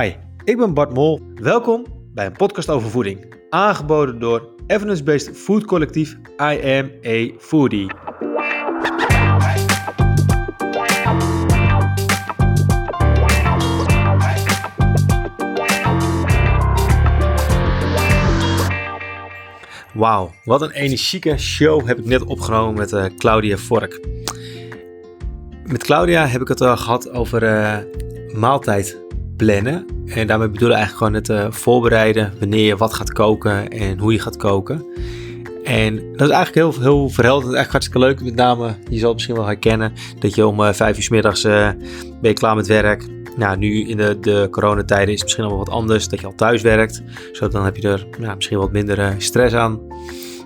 Hi, ik ben Bart Mol. Welkom bij een podcast over voeding. Aangeboden door evidence-based food collectief I Am Foodie. Wauw, wat een energieke show heb ik net opgenomen met uh, Claudia Vork. Met Claudia heb ik het al gehad over uh, maaltijd plannen. En daarmee bedoel ik eigenlijk gewoon het uh, voorbereiden wanneer je wat gaat koken en hoe je gaat koken. En dat is eigenlijk heel, heel verhelderend. Echt hartstikke leuk. Met name, je zal het misschien wel herkennen, dat je om uh, vijf uur s middags uh, ben je klaar met werk. Nou, nu in de, de coronatijden is het misschien wel wat anders, dat je al thuis werkt. Zo dan heb je er nou, misschien wat minder stress aan.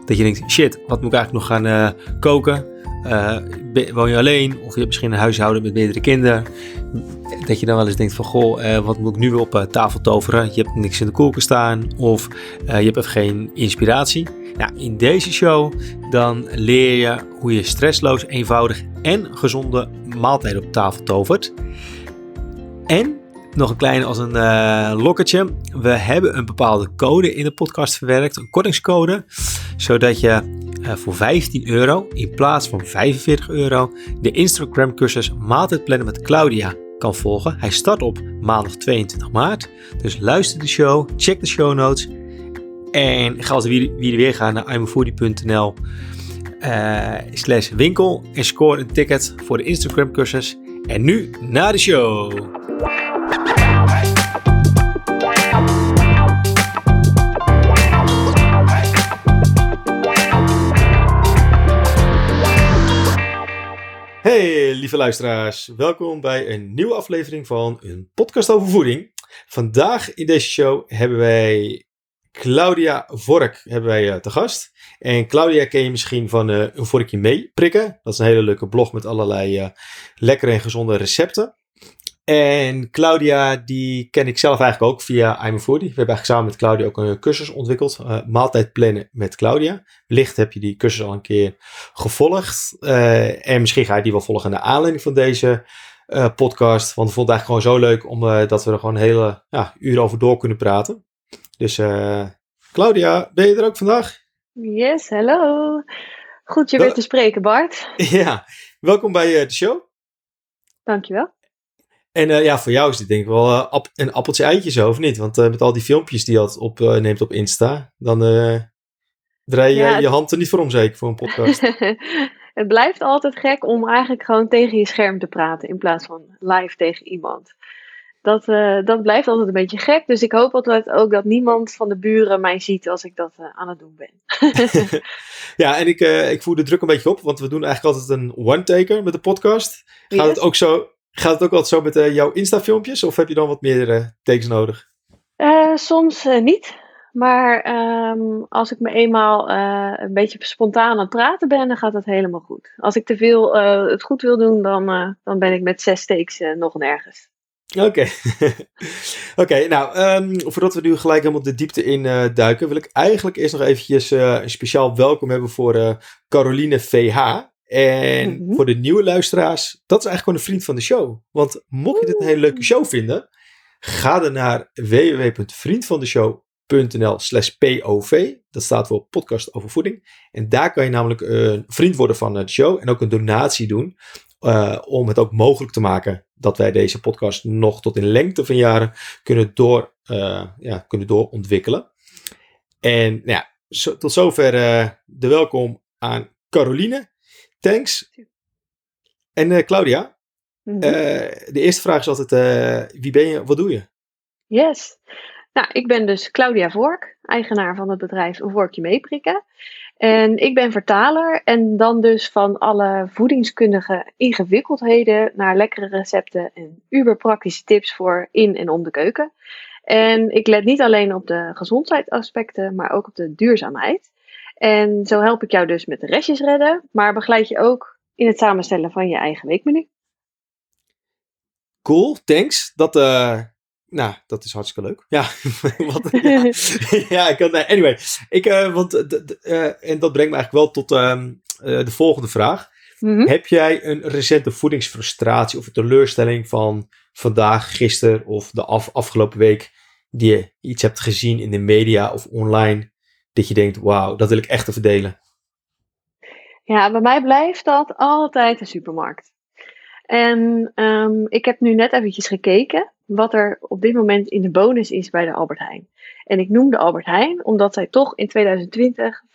Dat je denkt, shit, wat moet ik eigenlijk nog gaan koken? Woon je alleen of je hebt misschien een huishouden met meerdere kinderen dat je dan wel eens denkt van, goh, uh, wat moet ik nu op uh, tafel toveren? Je hebt niks in de koelkast staan of je hebt even geen inspiratie. Nou, in deze show dan leer je hoe je stressloos, eenvoudig en gezonde maaltijden op tafel tovert. En nog een kleine als een uh, lokkertje. We hebben een bepaalde code in de podcast verwerkt, een kortingscode, zodat je voor 15 euro in plaats van 45 euro de Instagram cursus Maaltijd plannen met Claudia kan volgen. Hij start op maandag 22 maart. Dus luister de show, check de show notes. En ga als wie, er weer gaan naar imafoodie.nl uh, slash winkel en score een ticket voor de Instagram cursus. En nu naar de show. Lieve luisteraars, welkom bij een nieuwe aflevering van een podcast over voeding. Vandaag in deze show hebben wij Claudia Vork hebben wij, uh, te gast. En Claudia ken je misschien van uh, een vorkje mee prikken. Dat is een hele leuke blog met allerlei uh, lekkere en gezonde recepten. En Claudia, die ken ik zelf eigenlijk ook via I'm. We hebben eigenlijk samen met Claudia ook een cursus ontwikkeld. Uh, maaltijd plannen met Claudia. Wellicht heb je die cursus al een keer gevolgd. Uh, en misschien ga je die wel volgen naar aanleiding van deze uh, podcast. Want ik vond het eigenlijk gewoon zo leuk om, dat we er gewoon een hele ja, uur over door kunnen praten. Dus Claudia, ben je er ook vandaag? Yes, hallo. Goed je weer te spreken, Bart. Ja, welkom bij de show. Dankjewel. En uh, ja, voor jou is dit denk ik wel uh, ap een appeltje eitje zo, of niet? Want uh, met al die filmpjes die je altijd opneemt op Insta, dan draai je ja, je hand er niet voor om zeker voor een podcast. het blijft altijd gek om eigenlijk gewoon tegen je scherm te praten in plaats van live tegen iemand. Dat, dat blijft altijd een beetje gek. Dus ik hoop altijd ook dat niemand van de buren mij ziet als ik dat aan het doen ben. ja, en ik, ik voer de druk een beetje op, want we doen eigenlijk altijd een one-taker met de podcast. Gaat yes. het ook zo Gaat het ook altijd zo met uh, jouw Insta-filmpjes of heb je dan wat meer uh, takes nodig? Uh, soms niet. Maar um, als ik me eenmaal een beetje spontaan aan het praten ben, dan gaat dat helemaal goed. Als ik te veel het goed wil doen, dan, dan ben ik met zes takes nog nergens. Oké, okay. okay, nou, um, voordat we nu gelijk helemaal de diepte in duiken, wil ik eigenlijk eerst nog eventjes een speciaal welkom hebben voor Caroline VH. En mm -hmm. voor de nieuwe luisteraars, dat is eigenlijk gewoon een vriend van de show. Want mocht je dit een hele leuke show vinden, ga dan naar www.vriendvandeshow.nl slash POV. Dat staat voor podcast over voeding. En daar kan je namelijk een vriend worden van de show en ook een donatie doen. Uh, om het ook mogelijk te maken dat wij deze podcast nog tot in lengte van jaren kunnen, door, uh, ja, kunnen doorontwikkelen. En nou ja, zo, tot zover uh, de welkom aan Caroline. Thanks. En uh, Claudia, mm -hmm. uh, de eerste vraag is altijd: uh, wie ben je, wat doe je? Yes. Nou, ik ben dus Claudia Vork, eigenaar van het bedrijf Een Vorkje Meeprikken. En ik ben vertaler en dan dus van alle voedingskundige ingewikkeldheden naar lekkere recepten en uberpraktische tips voor in en om de keuken. En ik let niet alleen op de gezondheidsaspecten, maar ook op de duurzaamheid. En zo help ik jou dus met de restjes redden, maar begeleid je ook in het samenstellen van je eigen weekmenu. Cool, thanks. Dat, uh, nou, dat is hartstikke leuk. Ja, wat, ja. ja ik kan, anyway. Ik, uh, want, uh, en dat brengt me eigenlijk wel tot ehm, de volgende vraag. Mm -hmm. Heb jij een recente voedingsfrustratie of een teleurstelling van vandaag, gisteren of de af, afgelopen week die je iets hebt gezien in de media of online, dat je denkt, wauw, dat wil ik echt even delen? Ja, bij mij blijft dat altijd de supermarkt. En um, ik heb nu net eventjes gekeken wat er op dit moment in de bonus is bij de Albert Heijn. En ik noem de Albert Heijn omdat zij toch in 2020 35%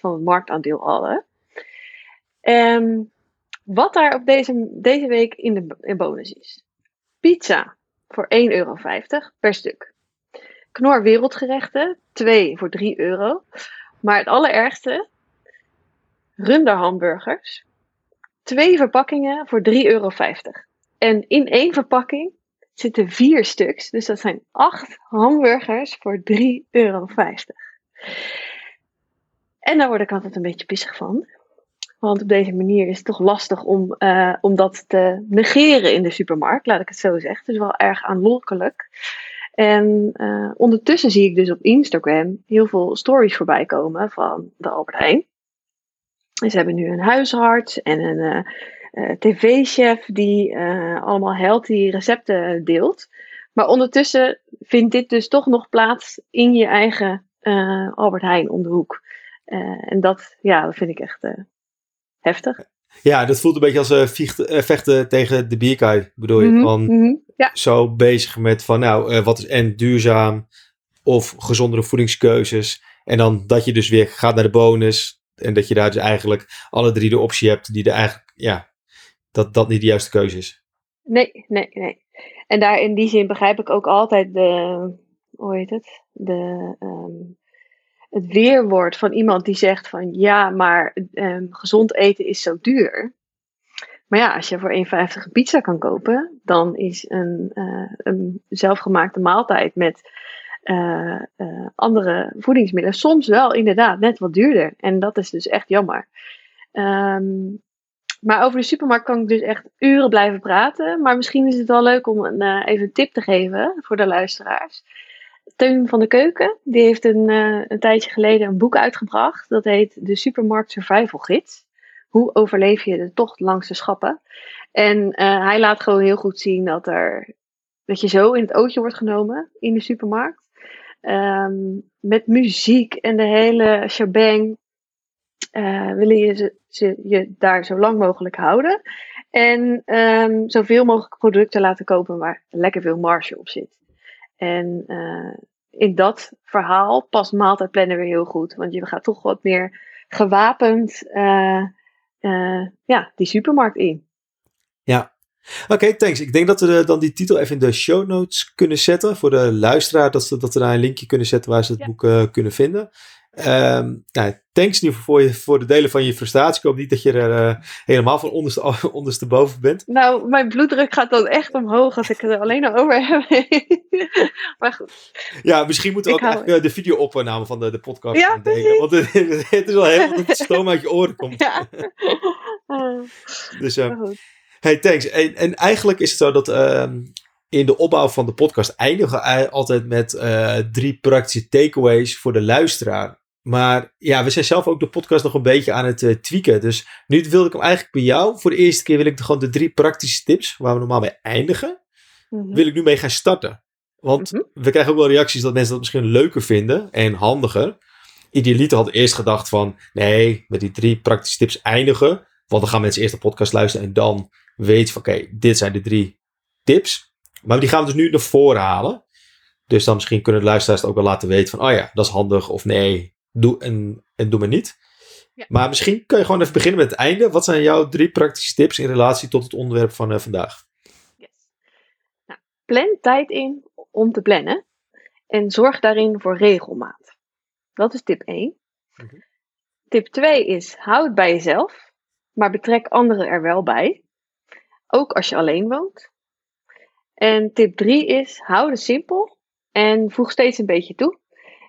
van het marktaandeel hadden. En wat daar op deze, deze week in de bonus is. Pizza voor 1,50 euro per stuk. Knor wereldgerechten, 2 voor 3 euro. Maar het allerergste, runderhamburgers. Twee verpakkingen voor 3,50 euro. En in één verpakking zitten vier stuks. Dus dat zijn acht hamburgers voor 3,50 euro. En daar word ik altijd een beetje pissig van. Want op deze manier is het toch lastig om, uh, om dat te negeren in de supermarkt, laat ik het zo zeggen. Het is wel erg aanlokkelijk. En uh, ondertussen zie ik dus op Instagram heel veel stories voorbij komen van de Albert Heijn. En ze hebben nu een huisarts en een uh, uh, tv-chef die allemaal healthy recepten deelt. Maar ondertussen vindt dit dus toch nog plaats in je eigen Albert Heijn om de hoek. en dat, ja, dat vind ik echt heftig. Ja, dat voelt een beetje als uh, vechten tegen de bierkaai, bedoel je? Mm van, mhm, ja. Zo bezig met van, nou, uh, wat is en duurzaam of gezondere voedingskeuzes. En dan dat je dus weer gaat naar de bonus. En dat je daar dus eigenlijk alle drie de optie hebt die er eigenlijk, ja, dat dat niet de juiste keuze is. Nee, nee, nee. En daar in die zin begrijp ik ook altijd de, hoe heet het? De, um, het weerwoord van iemand die zegt van ja, maar um, gezond eten is zo duur. Maar ja, als je voor 1,50 een pizza kan kopen, dan is een, uh, een zelfgemaakte maaltijd met uh, uh, andere voedingsmiddelen soms wel inderdaad net wat duurder. En dat is dus echt jammer. Um, maar over de supermarkt kan ik dus echt uren blijven praten. Maar misschien is het wel leuk om een, even een tip te geven voor de luisteraars. Teun van de Keuken, die heeft een, uh, een tijdje geleden een boek uitgebracht. Dat heet De Supermarkt Survival Gids. Hoe overleef je de tocht langs de schappen? En uh, hij laat gewoon heel goed zien dat, er, dat je zo in het ootje wordt genomen in de supermarkt. Um, met muziek en de hele shebang uh, willen je ze, ze, je daar zo lang mogelijk houden. En um, zoveel mogelijk producten laten kopen waar lekker veel marge op zit. En uh, in dat verhaal past maaltijdplannen weer heel goed. Want je gaat toch wat meer gewapend uh, uh, ja, die supermarkt in. Ja. Oké, okay, thanks. Ik denk dat we de, dan die titel even in de show notes kunnen zetten. Voor de luisteraar, dat, ze, dat we daar een linkje kunnen zetten waar ze het ja. boek kunnen vinden. Um, nou, thanks nu voor, je, voor de delen van je frustratie. Ik hoop niet dat je er uh, helemaal van onderste, ondersteboven bent. Nou, mijn bloeddruk gaat dan echt omhoog als ik het er alleen al over heb. maar goed. Ja, misschien moeten we ik ook hou... de video-opname van de, de podcast ja, delen. Want het, het, is wel heel dat het stoom uit je oren komt. Ja. dus, uh, hey, thanks. En, en, eigenlijk is het zo dat... Uh, in de opbouw van de podcast eindigen we altijd met uh, drie praktische takeaways voor de luisteraar. Maar ja, we zijn zelf ook de podcast nog een beetje aan het uh, tweaken. Dus nu wilde ik hem eigenlijk bij jou. Voor de eerste keer wil ik gewoon de drie praktische tips, waar we normaal mee eindigen, mm -hmm. wil ik nu mee gaan starten. Want mm -hmm. we krijgen ook wel reacties dat mensen dat misschien leuker vinden en handiger. Idealiter had eerst gedacht van, nee, met die drie praktische tips eindigen. Want dan gaan mensen eerst de podcast luisteren en dan weten van, oké, okay, dit zijn de drie tips. Maar die gaan we dus nu naar voren halen. Dus dan misschien kunnen de luisteraars ook wel laten weten van, oh ja, dat is handig of nee, doe en, en doe maar niet. Ja. Maar misschien kun je gewoon even beginnen met het einde. Wat zijn jouw drie praktische tips in relatie tot het onderwerp van uh, vandaag? Yes. Nou, plan tijd in om te plannen en zorg daarin voor regelmaat. Dat is tip 1. Okay. Tip 2 is houd bij jezelf, maar betrek anderen er wel bij. Ook als je alleen woont. En tip 3 is hou het simpel en voeg steeds een beetje toe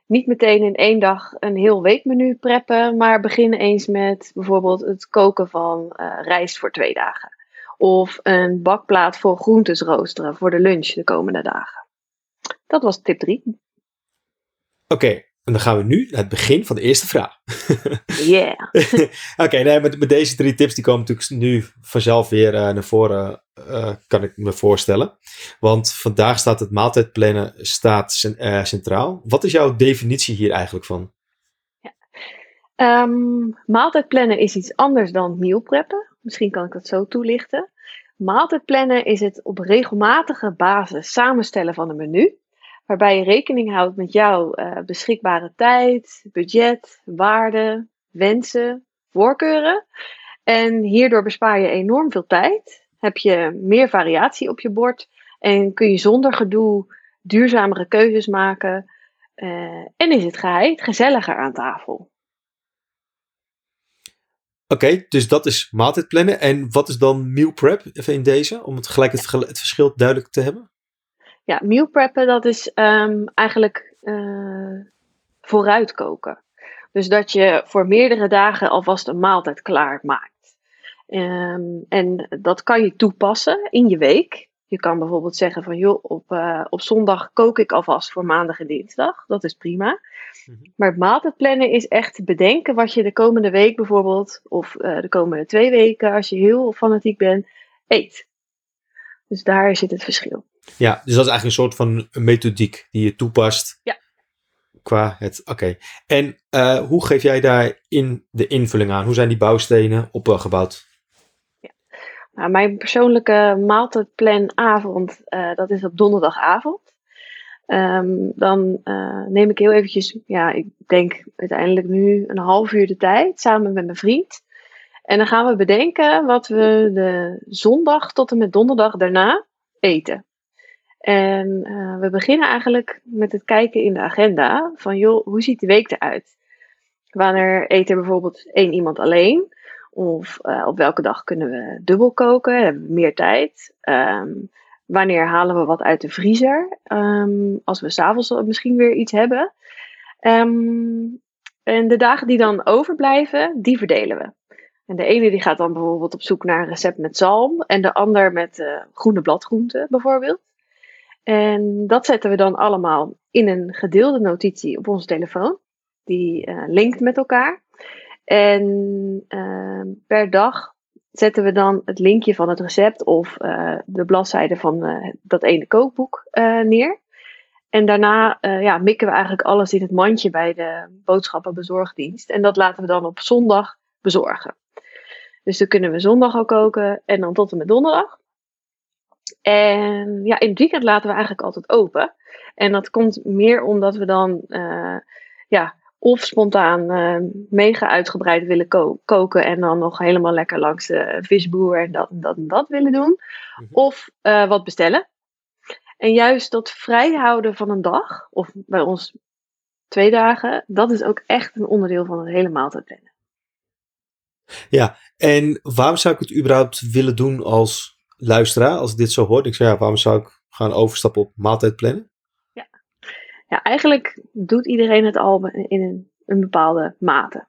niet meteen in één dag een heel weekmenu preppen, maar begin eens met bijvoorbeeld het koken van uh, rijst voor twee dagen. Of een bakplaat voor groentes roosteren voor de lunch de komende dagen. Dat was tip 3. Oké. En dan gaan we nu naar het begin van de eerste vraag. Yeah. Oké, nee, met, met deze drie tips die komen natuurlijk nu vanzelf weer uh, naar voren, uh, kan ik me voorstellen. Want vandaag staat het maaltijdplannen staat, uh, centraal. Wat is jouw definitie hier eigenlijk van? Ja. Um, maaltijdplannen is iets anders dan meal preppen. Misschien kan ik dat zo toelichten. Maaltijdplannen is het op regelmatige basis samenstellen van een menu waarbij je rekening houdt met jouw uh, beschikbare tijd, budget, waarden, wensen, voorkeuren. En hierdoor bespaar je enorm veel tijd, heb je meer variatie op je bord en kun je zonder gedoe duurzamere keuzes maken. Uh, en is het geheid gezelliger aan tafel. Oké, dus dat is maaltijdplannen. En wat is dan meal prep even in deze, om het gelijk het verschil duidelijk te hebben? Ja, meal preppen dat is um, eigenlijk uh, vooruit koken. Dus dat je voor meerdere dagen alvast een maaltijd klaar maakt. Um, en dat kan je toepassen in je week. Je kan bijvoorbeeld zeggen van joh, op, uh, op zondag kook ik alvast voor maandag en dinsdag. Dat is prima. Mm-hmm. Maar het maaltijdplannen is echt bedenken wat je de komende week bijvoorbeeld, of uh, de komende twee weken, als je heel fanatiek bent, eet. Dus daar zit het verschil. Ja, dus dat is eigenlijk een soort van methodiek die je toepast. Ja. Qua het, oké. Okay. En uh, hoe geef jij daar in de invulling aan? Hoe zijn die bouwstenen opgebouwd? Ja. Nou, mijn persoonlijke maaltijdplanavond, uh, dat is op donderdagavond. Um, dan uh, neem ik heel eventjes, ja, ik denk uiteindelijk nu een half uur de tijd samen met mijn vriend. En dan gaan we bedenken wat we de zondag tot en met donderdag daarna eten. En uh, we beginnen eigenlijk met het kijken in de agenda van joh, hoe ziet de week eruit? Wanneer eet er bijvoorbeeld één iemand alleen? Of uh, op welke dag kunnen we dubbel koken? Hebben we meer tijd? Um, wanneer halen we wat uit de vriezer? Um, als we s'avonds misschien weer iets hebben. Um, en de dagen die dan overblijven, die verdelen we. En de ene die gaat dan bijvoorbeeld op zoek naar een recept met zalm. En de ander met uh, groene bladgroenten bijvoorbeeld. En dat zetten we dan allemaal in een gedeelde notitie op onze telefoon. Die uh, linkt met elkaar. En uh, per dag zetten we dan het linkje van het recept of uh, de bladzijde van dat ene kookboek neer. En daarna ja, mikken we eigenlijk alles in het mandje bij de boodschappenbezorgdienst. En dat laten we dan op zondag bezorgen. Dus dan kunnen we zondag al koken en dan tot en met donderdag. En ja, in het weekend laten we eigenlijk altijd open. En dat komt meer omdat we dan uh, ja, of spontaan uh, mega uitgebreid willen ko koken en dan nog helemaal lekker langs de visboer en dat en dat en dat willen doen. Mm -hmm. Of uh, wat bestellen. En juist dat vrijhouden van een dag, of bij ons twee dagen, dat is ook echt een onderdeel van het hele maaltijdplannen. Ja, en waarom zou ik het überhaupt willen doen als luisteraar, als ik dit zo hoor, ik zeg ja, waarom zou ik gaan overstappen op maaltijdplannen? Ja. ja, eigenlijk doet iedereen het al in een, een bepaalde mate.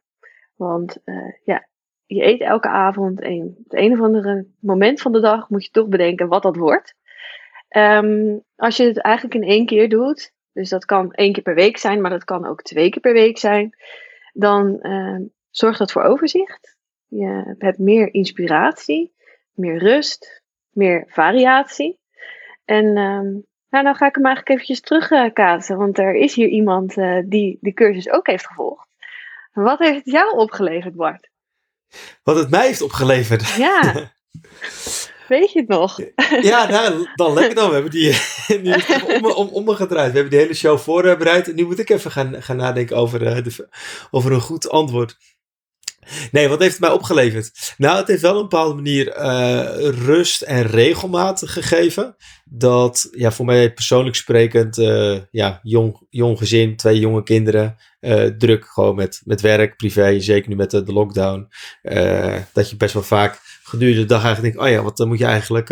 Want uh, ja, je eet elke avond en het een of andere moment van de dag moet je toch bedenken wat dat wordt. Um, als je het eigenlijk in één keer doet, dus dat kan één keer per week zijn, maar dat kan ook twee keer per week zijn, dan uh, zorgt dat voor overzicht. Je hebt meer inspiratie, meer rust, meer variatie. En um, nou, dan ga ik hem eigenlijk eventjes terugkaatsen, want er is hier iemand uh, die de cursus ook heeft gevolgd. Wat heeft het jou opgeleverd, Bart? Wat het mij heeft opgeleverd? Ja. Weet je het nog? ja, nou, dan lekker dan. We hebben die, die om, om, omgedraaid. We hebben die hele show voorbereid. En nu moet ik even gaan, gaan nadenken over, uh, de, over een goed antwoord. Nee, wat heeft het mij opgeleverd? Nou, het heeft wel op een bepaalde manier uh, rust en regelmaat gegeven. Dat, ja, voor mij persoonlijk sprekend, uh, ja, jong, jong gezin, twee jonge kinderen. Uh, druk gewoon met, met werk, privé, zeker nu met de, de lockdown. dat je best wel vaak gedurende de dag eigenlijk denkt, oh ja, wat dan moet je eigenlijk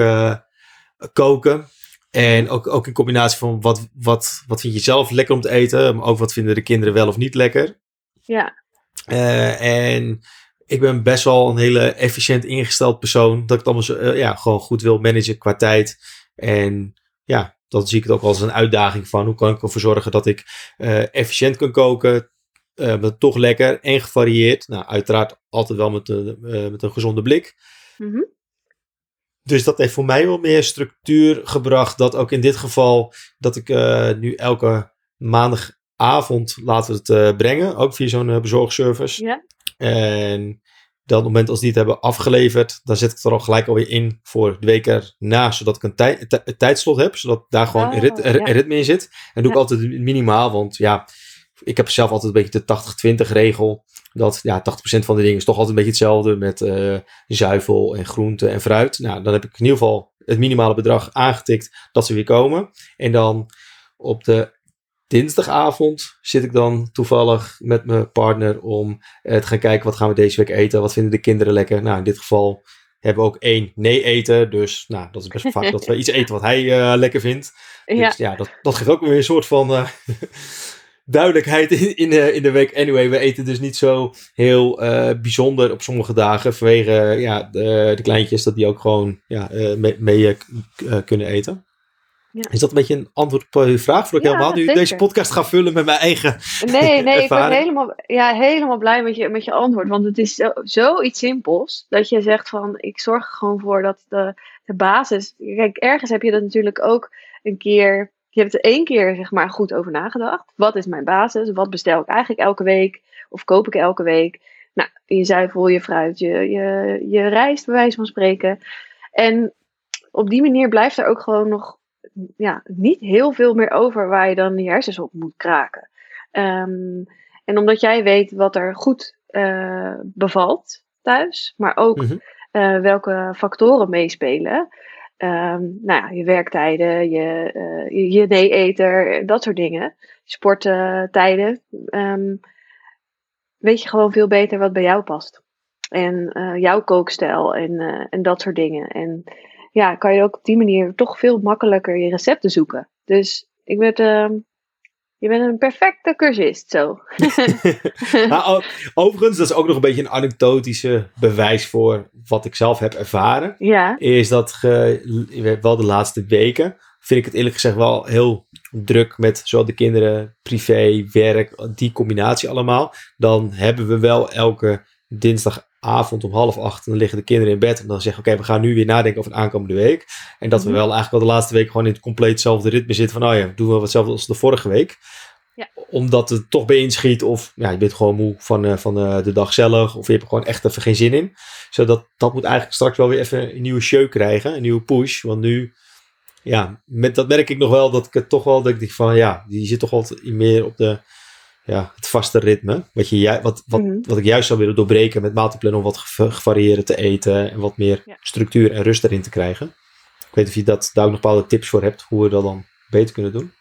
koken. En ook, ook in combinatie van wat, wat, wat vind je zelf lekker om te eten, maar ook wat vinden de kinderen wel of niet lekker. Ja. Uh, en ik ben best wel een hele efficiënt ingesteld persoon. Dat ik het allemaal zo, uh, ja, gewoon goed wil managen qua tijd. En ja, dan zie ik het ook als een uitdaging van hoe kan ik ervoor zorgen dat ik efficiënt kan koken, maar toch lekker en gevarieerd. Nou, uiteraard altijd wel met, met een gezonde blik. Mm dus dat heeft voor mij wel meer structuur gebracht. Dat ook in dit geval dat ik nu elke maandagavond laten we het uh, brengen. Ook via zo'n uh, bezorgservice. Ja. En dan op het moment als die het hebben afgeleverd, dan zet ik het er al gelijk alweer in voor de week erna. Zodat ik een tij tijdslot heb. Zodat daar gewoon oh, rit ja. ritme in zit. En doe ik altijd minimaal. Want ja, ik heb zelf altijd een beetje de 80-20 regel dat ja, 80% van de dingen is toch altijd een beetje hetzelfde met uh, zuivel en groente en fruit. Nou, dan heb ik in ieder geval het minimale bedrag aangetikt dat ze weer komen. En dan op de dinsdagavond zit ik dan toevallig met mijn partner om uh, te gaan kijken wat gaan we deze week eten. Wat vinden de kinderen lekker? Nou, in dit geval hebben we ook één nee eten. Dus nou, dat is best vaak dat we iets eten wat hij uh, lekker vindt. Dus ja, ja dat, dat geeft ook weer een soort van duidelijkheid in, in, de, in de week. Anyway, we eten dus niet zo heel uh, bijzonder op sommige dagen. Vanwege ja, de, de, kleintjes dat die ook gewoon ja, mee, mee kunnen eten. Ja. Is dat een beetje een antwoord op je vraag? Voordat ik helemaal nu deze podcast ga vullen met mijn eigen. Nee, nee, ik ben helemaal, ja, helemaal blij met je, met je antwoord. Want het is zo, zoiets simpels. Dat je zegt van ik zorg er gewoon voor dat de, de basis. Kijk, ergens heb je dat natuurlijk ook een keer je hebt er één keer zeg maar, goed over nagedacht. Wat is mijn basis? Wat bestel ik eigenlijk elke week? Of koop ik elke week? Nou, je zuivel, je fruit, je, je, je rijst, bij wijze van spreken. En op die manier blijft er ook gewoon nog ja, niet heel veel meer over waar je dan je hersens op moet kraken. Um, en omdat jij weet wat er goed uh, bevalt thuis, maar ook uh, welke factoren meespelen, Um, nou ja, je werktijden, je, uh, je, je nee-eter, dat soort dingen. Sporttijden. Um, weet je gewoon veel beter wat bij jou past. En jouw kookstijl en, en dat soort dingen. En ja, kan je ook op die manier toch veel makkelijker je recepten zoeken. Dus ik werd, uh, je bent een perfecte cursist, zo. nou, overigens, dat is ook nog een beetje een anekdotische bewijs voor wat ik zelf heb ervaren. Ja. Is dat ge, wel de laatste weken vind ik het eerlijk gezegd wel heel druk met zowel de kinderen, privé, werk, die combinatie allemaal. Dan hebben we wel elke dinsdagavond om half acht, dan liggen de kinderen in bed en dan zeggen oké, we gaan nu weer nadenken over de aankomende week. En dat we mhm. wel eigenlijk wel de laatste week gewoon in het compleet hetzelfde ritme zitten van, oh ja, doen we hetzelfde als de vorige week. Ja. Omdat het toch bij inschiet of ja, je bent gewoon moe van, uh, van uh, de dag zelf of je hebt er gewoon echt even geen zin in. Zodat dat moet eigenlijk straks wel weer even een nieuwe show krijgen, een nieuwe push. Want nu, ja, met, dat merk ik nog wel dat ik het toch wel, dat ik denk van ja, die zit toch wel meer op de ja, het vaste ritme. Wat, je, wat, wat, mhm. wat ik juist zou willen doorbreken met maaltijdplannen om wat gevarieerder te eten en wat meer structuur en rust erin te krijgen. Ik weet niet of je dat, daar ook nog bepaalde tips voor hebt, hoe we dat dan beter kunnen doen.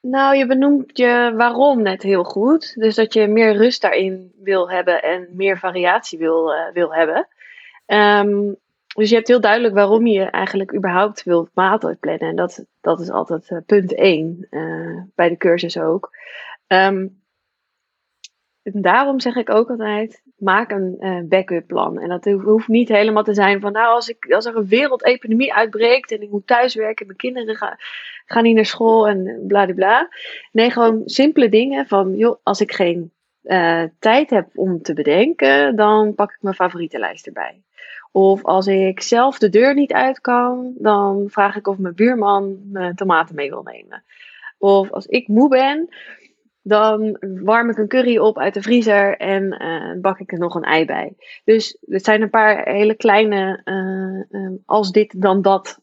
Nou, je benoemt je waarom net heel goed. Dus dat je meer rust daarin wil hebben en meer variatie wil, uh, wil hebben. Um, dus je hebt heel duidelijk waarom je eigenlijk überhaupt wilt maaltijd plannen. En dat, dat is altijd uh, punt 1 uh, eh, bij de cursus ook. Um, en daarom zeg ik ook altijd, maak een uh, backup plan. En dat hoeft niet helemaal te zijn van, nou, als, ik, als er een wereldepidemie uitbreekt en ik moet thuiswerken en mijn kinderen gaan, gaan niet naar school en bla. Nee, gewoon simpele dingen van, joh, als ik geen uh, tijd heb om te bedenken, dan pak ik mijn favoriete lijst erbij. Of als ik zelf de deur niet uit kan, dan vraag ik of mijn buurman mijn tomaten mee wil nemen. Of als ik moe ben, dan warm ik een curry op uit de vriezer en uh, bak ik er nog een ei bij. Dus het zijn een paar hele kleine, uh, uh, als dit dan dat,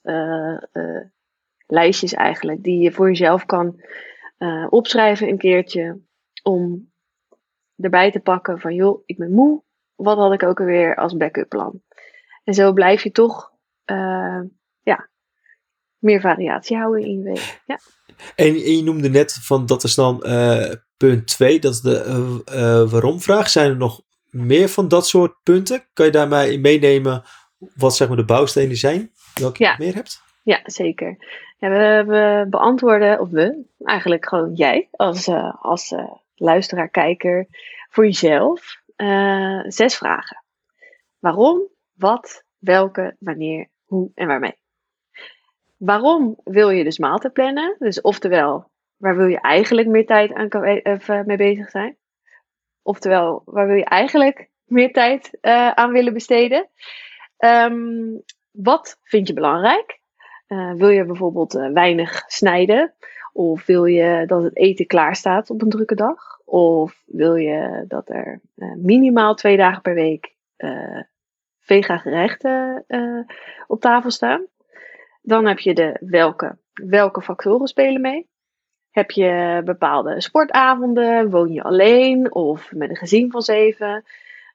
lijstjes eigenlijk, die je voor jezelf kan opschrijven een keertje. Om erbij te pakken van, joh, ik ben moe. Wat had ik ook alweer als backup plan? En zo blijf je toch, ja, meer variatie houden in je week. Ja. En, je noemde net van dat is dan uh, punt 2, dat is de uh, uh, waarom vraag. Zijn er nog meer van dat soort punten? Kan je daarmee in meenemen wat zeg maar de bouwstenen zijn? Welke je meer hebt? Ja, zeker. Ja, we, we, beantwoorden, of we, eigenlijk gewoon jij als, als luisteraar, kijker, voor jezelf zes vragen. Waarom, wat, welke, wanneer, hoe en waarmee. Waarom wil je dus maaltijd plannen? Dus oftewel, waar wil je eigenlijk meer tijd aan mee bezig zijn? Oftewel, waar wil je eigenlijk meer tijd uh, aan willen besteden? Um, wat vind je belangrijk? Wil je bijvoorbeeld weinig snijden? Of wil je dat het eten klaar staat op een drukke dag? Of wil je dat er minimaal twee dagen per week vega gerechten op tafel staan? Dan heb je de welke. Welke factoren spelen mee? Heb je bepaalde sportavonden? Woon je alleen of met een gezin van zeven?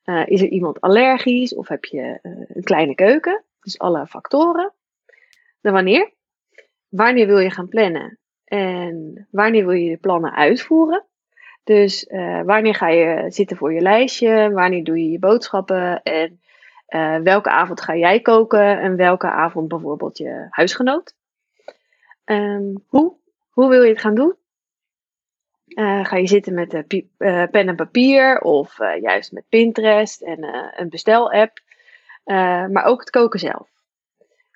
Uh, is er iemand allergisch of heb je uh, een kleine keuken? Dus alle factoren. Dan wanneer? Wanneer wil je gaan plannen? En wanneer wil je je plannen uitvoeren? Dus uh, wanneer ga je zitten voor je lijstje? Wanneer doe je je boodschappen? En welke avond ga jij koken? En welke avond bijvoorbeeld je huisgenoot? Um, hoe? Hoe wil je het gaan doen? Uh, ga je zitten met uh, pen en papier of juist met Pinterest en een bestel-app. maar ook het koken zelf.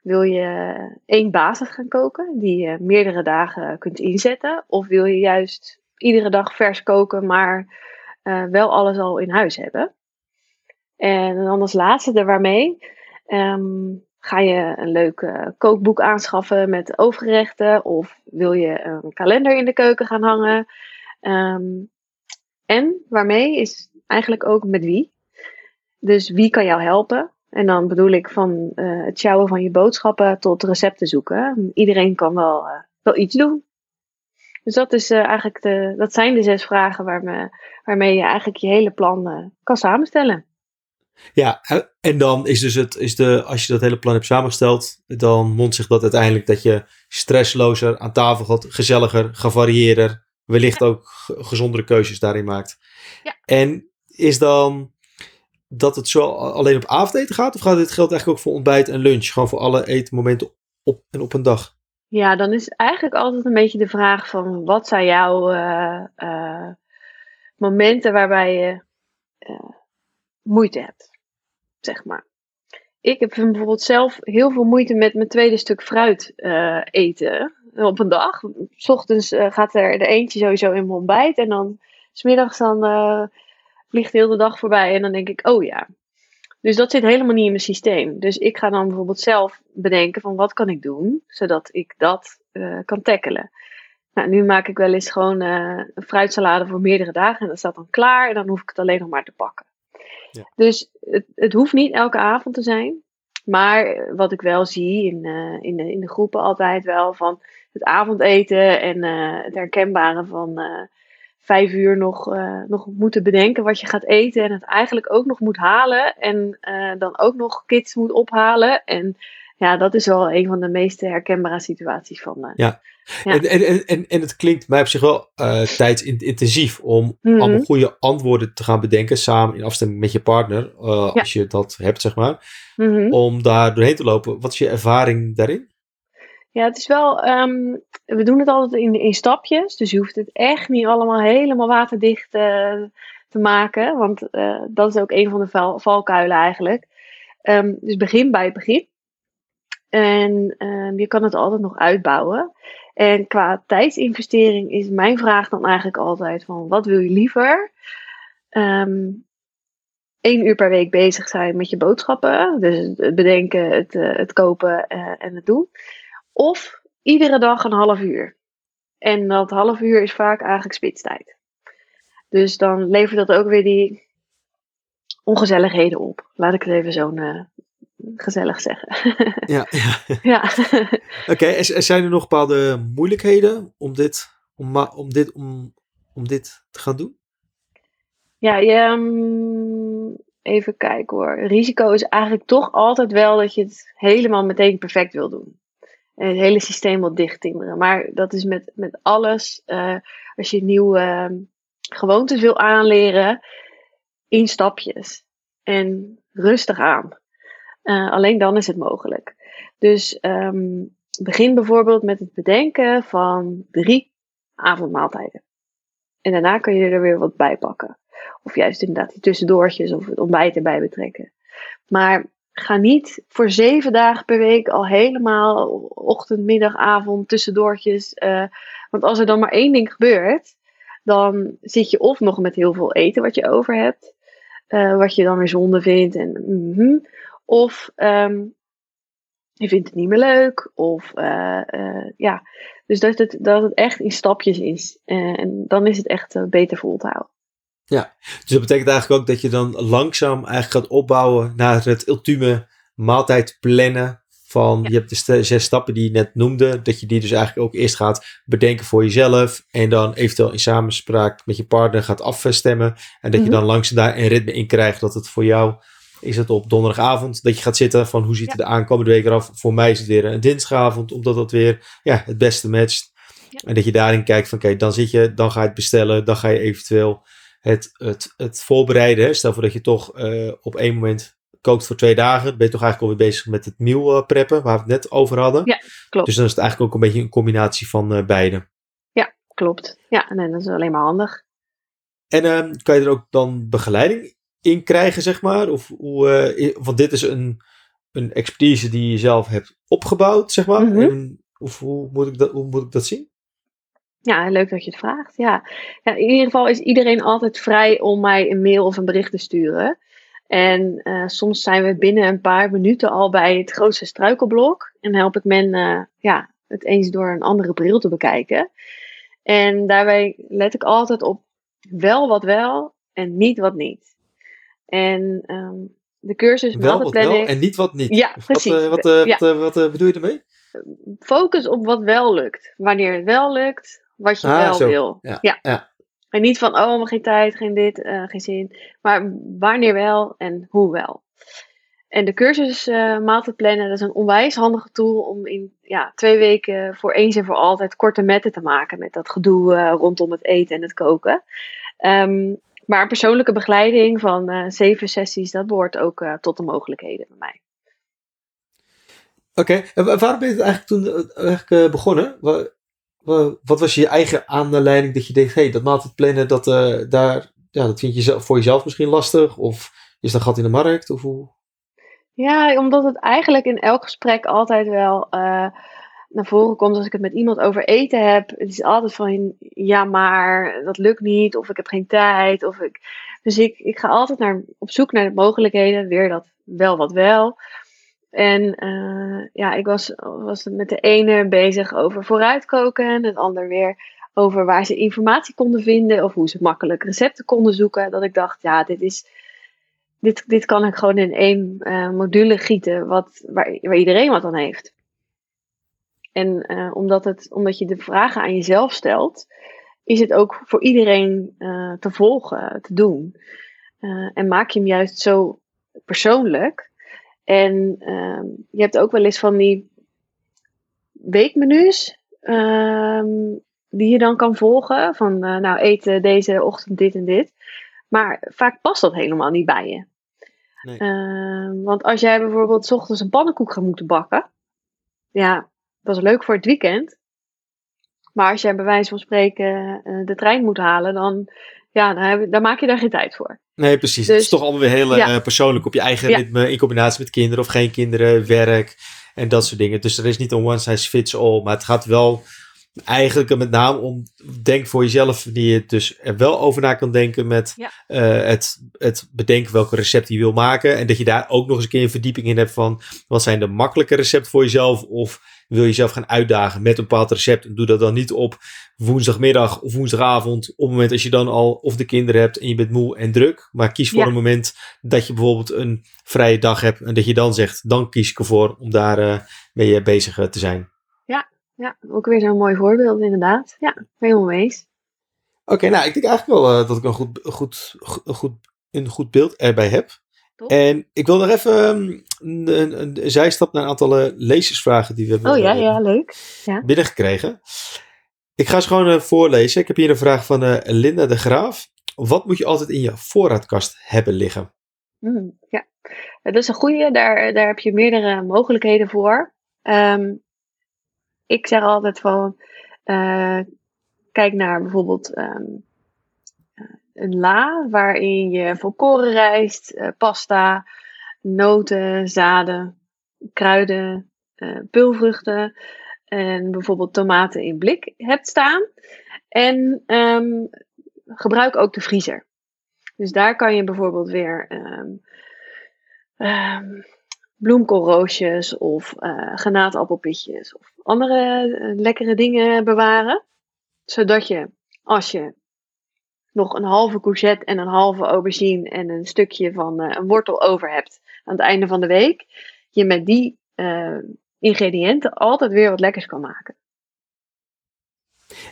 Wil je één basis gaan koken die je meerdere dagen kunt inzetten? Of wil je juist iedere dag vers koken, maar wel alles al in huis hebben? En dan als laatste er waarmee. Um, Ga je een leuk uh, kookboek aanschaffen met overgerechten? Of wil je een kalender in de keuken gaan hangen? Um, en waarmee is eigenlijk ook met wie. Dus wie kan jou helpen? En dan bedoel ik van uh, het sjouwen van je boodschappen tot recepten zoeken. Iedereen kan wel, uh, wel iets doen. Dus dat, is, eigenlijk de, dat zijn de zes vragen waarmee, waarmee je eigenlijk je hele plan kan samenstellen. Ja, en dan is dus het, is de, als je dat hele plan hebt samengesteld, dan mondt zich dat uiteindelijk dat je stresslozer aan tafel gaat, gezelliger, gevarieerder, wellicht ook gezondere keuzes daarin maakt. Ja. En is dan dat het zo alleen op avondeten gaat, of gaat dit geldt eigenlijk ook voor ontbijt en lunch, gewoon voor alle etenmomenten op en op een dag? Ja, dan is eigenlijk altijd een beetje de vraag van wat zijn jouw uh, uh, momenten waarbij je uh, moeite hebt, zeg maar. Ik heb bijvoorbeeld zelf heel veel moeite met mijn tweede stuk fruit uh, eten op een dag. S ochtends uh, gaat er de eentje sowieso in mijn ontbijt en dan smiddags dan uh, vliegt de hele dag voorbij en dan denk ik, oh ja. Dus dat zit helemaal niet in mijn systeem. Dus ik ga dan bijvoorbeeld zelf bedenken van wat kan ik doen, zodat ik dat kan tackelen. Nou, nu maak ik wel eens gewoon een fruitsalade voor meerdere dagen en dat staat dan klaar en dan hoef ik het alleen nog maar te pakken. Ja. Dus het, het hoeft niet elke avond te zijn. Maar wat ik wel zie in, uh, in, de, in de groepen altijd wel van het avondeten en uh, het herkenbare van uh, vijf uur nog, nog moeten bedenken wat je gaat eten. En het eigenlijk ook nog moet halen. En dan ook nog kids moet ophalen. En ja, dat is wel een van de meest herkenbare situaties van. ja. Ja. En, en, en, en het klinkt mij op zich wel uh, tijdsintensief om mm -hmm. allemaal goede antwoorden te gaan bedenken samen in afstemming met je partner, uh, ja. als je dat hebt, zeg maar, mm -hmm. om daar doorheen te lopen. Wat is je ervaring daarin? Ja, het is wel, um, we doen het altijd in, in stapjes, dus je hoeft het echt niet allemaal helemaal waterdicht uh, te maken, want dat is ook een van de val, valkuilen eigenlijk. Um, dus begin bij het begin. En um, je kan het altijd nog uitbouwen. En qua tijdsinvestering is mijn vraag dan eigenlijk altijd van wat wil je liever? Um, één uur per week bezig zijn met je boodschappen. Dus het bedenken, het, uh, het kopen uh, en het doen. Of iedere dag een half uur. En dat half uur is vaak eigenlijk spitstijd. Dus dan levert dat ook weer die ongezelligheden op. Laat ik het even zo uh, gezellig zeggen. ja, ja. ja. Oké, okay, er zijn er nog bepaalde moeilijkheden om dit, om, om dit, om, om dit te gaan doen? Ja, je, um, even kijken hoor. Risico is eigenlijk toch altijd wel dat je het helemaal meteen perfect wil doen. En het hele systeem wil dichttimmeren. Maar dat is met, met alles. Uh, als je nieuwe uh, gewoontes wil aanleren, in stapjes. En rustig aan. Uh, alleen dan is het mogelijk. Dus um, begin bijvoorbeeld met het bedenken van drie avondmaaltijden. En daarna kun je er weer wat bij pakken. Of juist inderdaad die tussendoortjes of het ontbijt erbij betrekken. Maar ga niet voor zeven dagen per week al helemaal ochtend, middag, avond, tussendoortjes. Uh, want als er dan maar één ding gebeurt, dan zit je of nog met heel veel eten wat je over hebt, uh, wat je dan weer zonde vindt. En, -hmm, of um, je vindt het niet meer leuk. Of uh, ja, dus dat het, dat het echt in stapjes is. en dan is het echt beter vol te houden. Ja, dus dat betekent eigenlijk ook dat je dan langzaam eigenlijk gaat opbouwen naar het ultieme maaltijd plannen. Van je hebt de zes stappen die je net noemde, dat je die dus eigenlijk ook eerst gaat bedenken voor jezelf. En dan eventueel in samenspraak met je partner gaat afstemmen. En dat je mhm. dan langzaam daar een ritme in krijgt dat het voor jou is het op donderdagavond dat je gaat zitten van hoe ziet het de aankomende week eraf. Voor mij is het weer een dinsdagavond, omdat dat weer ja, het beste matcht. En dat je daarin kijkt van oké, dan zit je, dan ga je het bestellen, dan ga je eventueel het, het, het voorbereiden. Stel voor dat je toch uh, op één moment kookt voor twee dagen. Ben je toch eigenlijk alweer bezig met het meal uh, preppen, waar we het net over hadden. Ja, klopt. Dus dan is het eigenlijk ook een beetje een combinatie van uh, beide. Ja, klopt. Ja, en dat is alleen maar handig. En ehm, kan je er ook dan begeleiding in krijgen, zeg maar? Of hoe, want dit is een, een expertise die je zelf hebt opgebouwd, zeg maar. Mm -hmm. of hoe moet, ik dat, hoe moet ik dat zien? Ja, leuk dat je het vraagt. Ja. ja. in ieder geval is iedereen altijd vrij om mij een mail of een bericht te sturen. En uh, soms zijn we binnen een paar minuten al bij het grootste struikelblok. En help ik men uh, ja, het eens door een andere bril te bekijken. En daarbij let ik altijd op wel wat wel en niet wat niet. En um, de cursus wel wat wel en niet wat niet. Ja, precies. Wat, uh, wat, ja. wat, wat bedoel je ermee? Focus op wat wel lukt. Wanneer het wel lukt, wat je ah, wel zo. wil. Ja. ja. ja. En niet van, oh, maar geen tijd, geen dit, geen zin. Maar wanneer wel en hoe wel. En de cursus uh, maaltijd plannen, dat is een onwijs handige tool om in ja, twee weken voor eens en voor altijd korte metten te maken. Met dat gedoe rondom het eten en het koken. Um, maar persoonlijke begeleiding van uh, zeven sessies, dat behoort ook tot de mogelijkheden bij mij. Oké, okay. en waarom ben je het eigenlijk toen eigenlijk, begonnen? wat was je eigen aanleiding dat je denkt, hé, hey, dat maaltijd plannen, dat, daar, ja, dat vind je voor jezelf misschien lastig? Of is dat gat in de markt? Of hoe? Ja, omdat het eigenlijk in elk gesprek altijd wel naar voren komt als ik het met iemand over eten heb. Het is altijd van, ja, maar dat lukt niet, of ik heb geen tijd. Of ik... Dus ik, ik ga altijd naar, op zoek naar de mogelijkheden, weer dat wel wat wel. En uh, ja, ik was, was met de ene bezig over vooruitkoken en het ander weer over waar ze informatie konden vinden of hoe ze makkelijk recepten konden zoeken. Dat ik dacht, ja, dit is. Dit, dit kan ik gewoon in één uh, module gieten, wat, waar, waar iedereen wat aan heeft. En uh, omdat, het, omdat je de vragen aan jezelf stelt, is het ook voor iedereen te volgen, te doen. en maak je hem juist zo persoonlijk en uh, je hebt ook wel eens van die weekmenu's um, die je dan kan volgen. Van nou eten deze ochtend dit en dit. Maar vaak past dat helemaal niet bij je. Nee. Uh, want als jij bijvoorbeeld s ochtends een pannenkoek gaat moeten bakken. Ja, dat is leuk voor het weekend. Maar als jij bij wijze van spreken uh, de trein moet halen, dan, ja, dan, dan maak je daar geen tijd voor. Nee, precies. het is dus- toch allemaal weer heel eh, persoonlijk op je eigen ritme, in combinatie met kinderen of geen kinderen, werk en dat soort dingen. Dus er is niet een one size fits all, maar het gaat wel eigenlijk met name om, denk voor jezelf, die je dus er wel over na kan denken met uh, het, het bedenken welke recept je wil maken. En dat je daar ook nog eens een keer een verdieping in hebt van, wat zijn de makkelijke recepten voor jezelf of wil je jezelf gaan uitdagen met een bepaald recept. En doe dat dan niet op woensdagmiddag of woensdagavond. Op het moment als je dan al of de kinderen hebt en je bent moe en druk. Maar kies voor een moment dat je bijvoorbeeld een vrije dag hebt. En dat je dan zegt, dan kies ik ervoor om daar uh, mee bezig uh, te zijn. Ja, ja, ook weer zo'n mooi voorbeeld inderdaad. Ja, helemaal mee eens. Oké, nou ik denk eigenlijk wel uh, dat ik een goed, goed, goed, een goed beeld erbij heb. En ik wil nog even um, een, een, een, zijstap naar een aantal uh, lezersvragen die we hebben oh, ja, ja, leuk. Ja. binnengekregen. Ik ga ze gewoon uh, voorlezen. Ik heb hier een vraag van Linda de Graaf. Wat moet je altijd in je voorraadkast hebben liggen? Mm, ja, dat is een goede. Daar, daar heb je meerdere mogelijkheden voor. Um, ik zeg altijd van, kijk naar bijvoorbeeld um, een la waarin je volkorenrijst, uh, pasta, noten, zaden, kruiden, uh, pulvruchten en bijvoorbeeld tomaten in blik hebt staan. En um, gebruik ook de vriezer. Dus daar kan je bijvoorbeeld weer um, bloemkoolroosjes of uh, of andere uh, lekkere dingen bewaren. Zodat je als je nog een halve courgette en een halve aubergine en een stukje van een wortel over hebt aan het einde van de week, je met die ingrediënten altijd weer wat lekkers kan maken.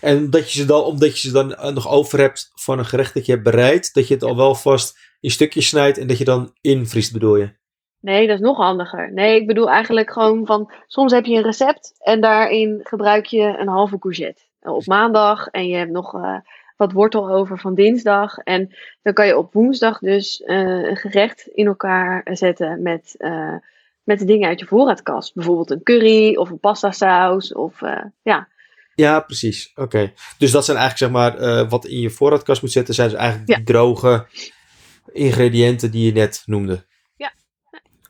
En dat je ze dan, omdat je ze dan eh, nog over hebt van een gerecht dat je hebt bereid, dat je het al wel vast in stukjes snijdt en dat je dan invriest, bedoel je? Nee, dat is nog handiger. Nee, ik bedoel eigenlijk gewoon van, soms heb je een recept en daarin gebruik je een halve courgette op maandag en je hebt nog uh, wat wortel over van dinsdag. En dan kan je op woensdag dus uh, een gerecht in elkaar zetten met, uh, met de dingen uit je voorraadkast. Bijvoorbeeld een curry of een pasta saus of ja, ja, precies. Oké. Dus dat zijn eigenlijk, zeg maar, wat in je voorraadkast moet zetten, zijn dus eigenlijk ja. die droge ingrediënten die je net noemde. Ja.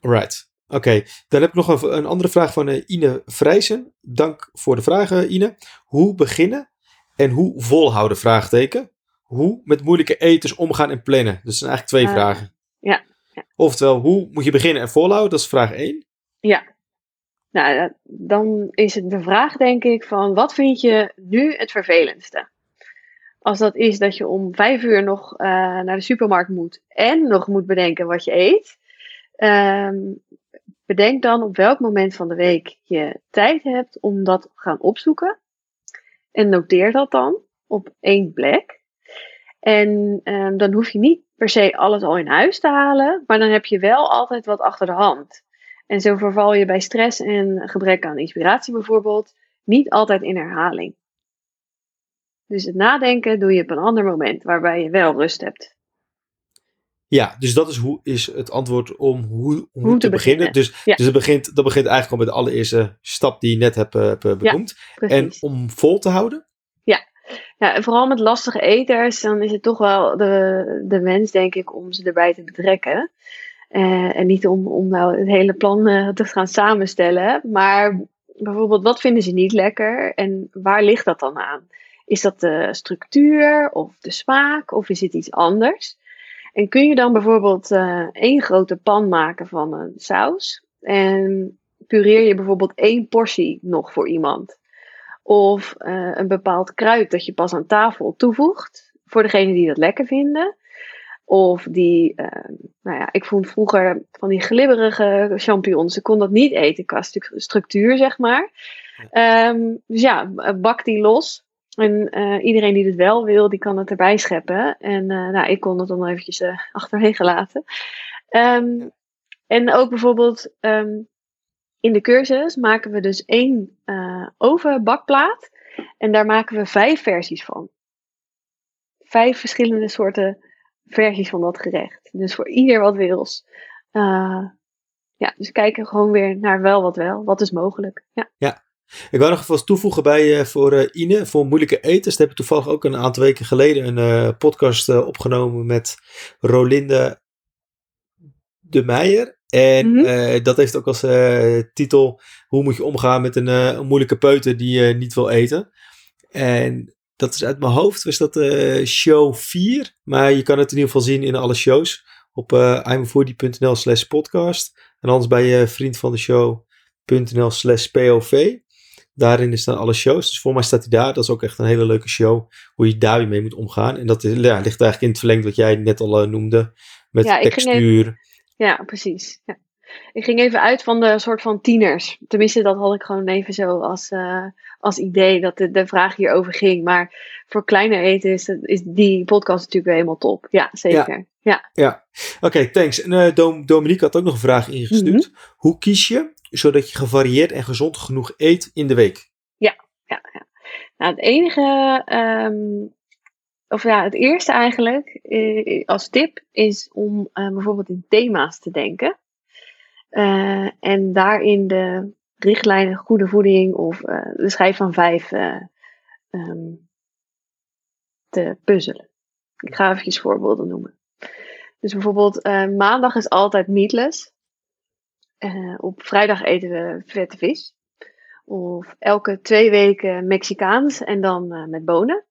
Right. Oké. Dan heb ik nog een, een andere vraag van Ine Vrijsen. Dank voor de vragen, Ine. Hoe beginnen en hoe volhouden? Vraagteken. Hoe met moeilijke eters omgaan en plannen? Dus dat zijn eigenlijk twee uh, vragen. Ja. ja. Oftewel, hoe moet je beginnen en volhouden? Dat is vraag 1. Ja. Nou, dan is het de vraag, denk ik, van wat vind je nu het vervelendste? Als dat is dat je om vijf uur nog uh, naar de supermarkt moet en nog moet bedenken wat je eet, um, bedenk dan op welk moment van de week je tijd hebt om dat te gaan opzoeken. En noteer dat dan op één plek. En um, dan hoef je niet per se alles al in huis te halen, maar dan heb je wel altijd wat achter de hand. En zo verval je bij stress en gebrek aan inspiratie bijvoorbeeld niet altijd in herhaling. Dus het nadenken doe je op een ander moment waarbij je wel rust hebt. Ja, dus dat is, hoe, is het antwoord om hoe, hoe, te, beginnen. Dus, ja. dus het begint, dat begint eigenlijk al met de allereerste stap die je net hebt, uh, benoemd. Ja, en om vol te houden? Ja. ja, en vooral met lastige eters, dan is het toch wel de, de wens, denk ik, om ze erbij te betrekken. Uh, en niet om, om nou het hele plan uh, te gaan samenstellen. Maar bijvoorbeeld, wat vinden ze niet lekker en waar ligt dat dan aan? Is dat de structuur of de smaak of is het iets anders? En kun je dan bijvoorbeeld uh, één grote pan maken van een saus en pureer je bijvoorbeeld één portie nog voor iemand? Of een bepaald kruid dat je pas aan tafel toevoegt voor degene die dat lekker vinden. Of die, uh, nou ja, ik vond vroeger van die glibberige champignons. Ik kon dat niet eten qua structuur, zeg maar. Um, dus ja, bak die los. En uh, iedereen die het wel wil, die kan het erbij scheppen. En uh, nou, ik kon het dan eventjes uh, achterwege laten. Um, en ook bijvoorbeeld um, in de cursus maken we dus één ovenbakplaat. En daar maken we vijf versies van. Vijf verschillende soorten versies van dat gerecht. Dus voor ieder wat wils. Ja, dus kijken gewoon weer naar wel wat wel. Wat is mogelijk. Ja. ja. Ik wou nog even toevoegen bij uh, voor uh, Ine, voor moeilijke etens. Daar heb ik toevallig ook een aantal weken geleden een podcast opgenomen met Rolinde de Meijer. En mm -hmm. dat heeft ook als titel: Hoe moet je omgaan met een, een moeilijke peuter die niet wil eten? En dat is uit mijn hoofd, was dat show 4. Maar je kan het in ieder geval zien in alle shows. Op uh, imfoodie.nl slash podcast. En anders bij je uh, vriend van de show.nl slash pov. Daarin staan alle shows. Dus voor mij staat hij daar. Dat is ook echt een hele leuke show. Hoe je daar weer mee moet omgaan. En dat is, ja, ligt eigenlijk in het verlengde wat jij net al uh, noemde. Met ja, textuur. Even, ja, precies. Ja. Ik ging even uit van de soort van tieners. Tenminste, dat had ik gewoon even zo als, uh, als idee dat de, de vraag hierover ging. Maar voor kleine eten is, is die podcast natuurlijk weer helemaal top. Ja, zeker. Ja, ja. ja. oké, okay, thanks. En uh, Dom, Dominique had ook nog een vraag ingestuurd. Mm -hmm. Hoe kies je zodat je gevarieerd en gezond genoeg eet in de week? Ja, ja, ja. Nou, het enige, um, of ja, het eerste eigenlijk uh, als tip is om uh, bijvoorbeeld in thema's te denken. Uh, en daarin de richtlijnen goede voeding of de schijf van vijf um, te puzzelen. Ik ga even voorbeelden noemen. Dus bijvoorbeeld maandag is altijd meatless. Eh, op vrijdag eten we vette vis. Of elke twee weken Mexicaans en dan uh, met bonen.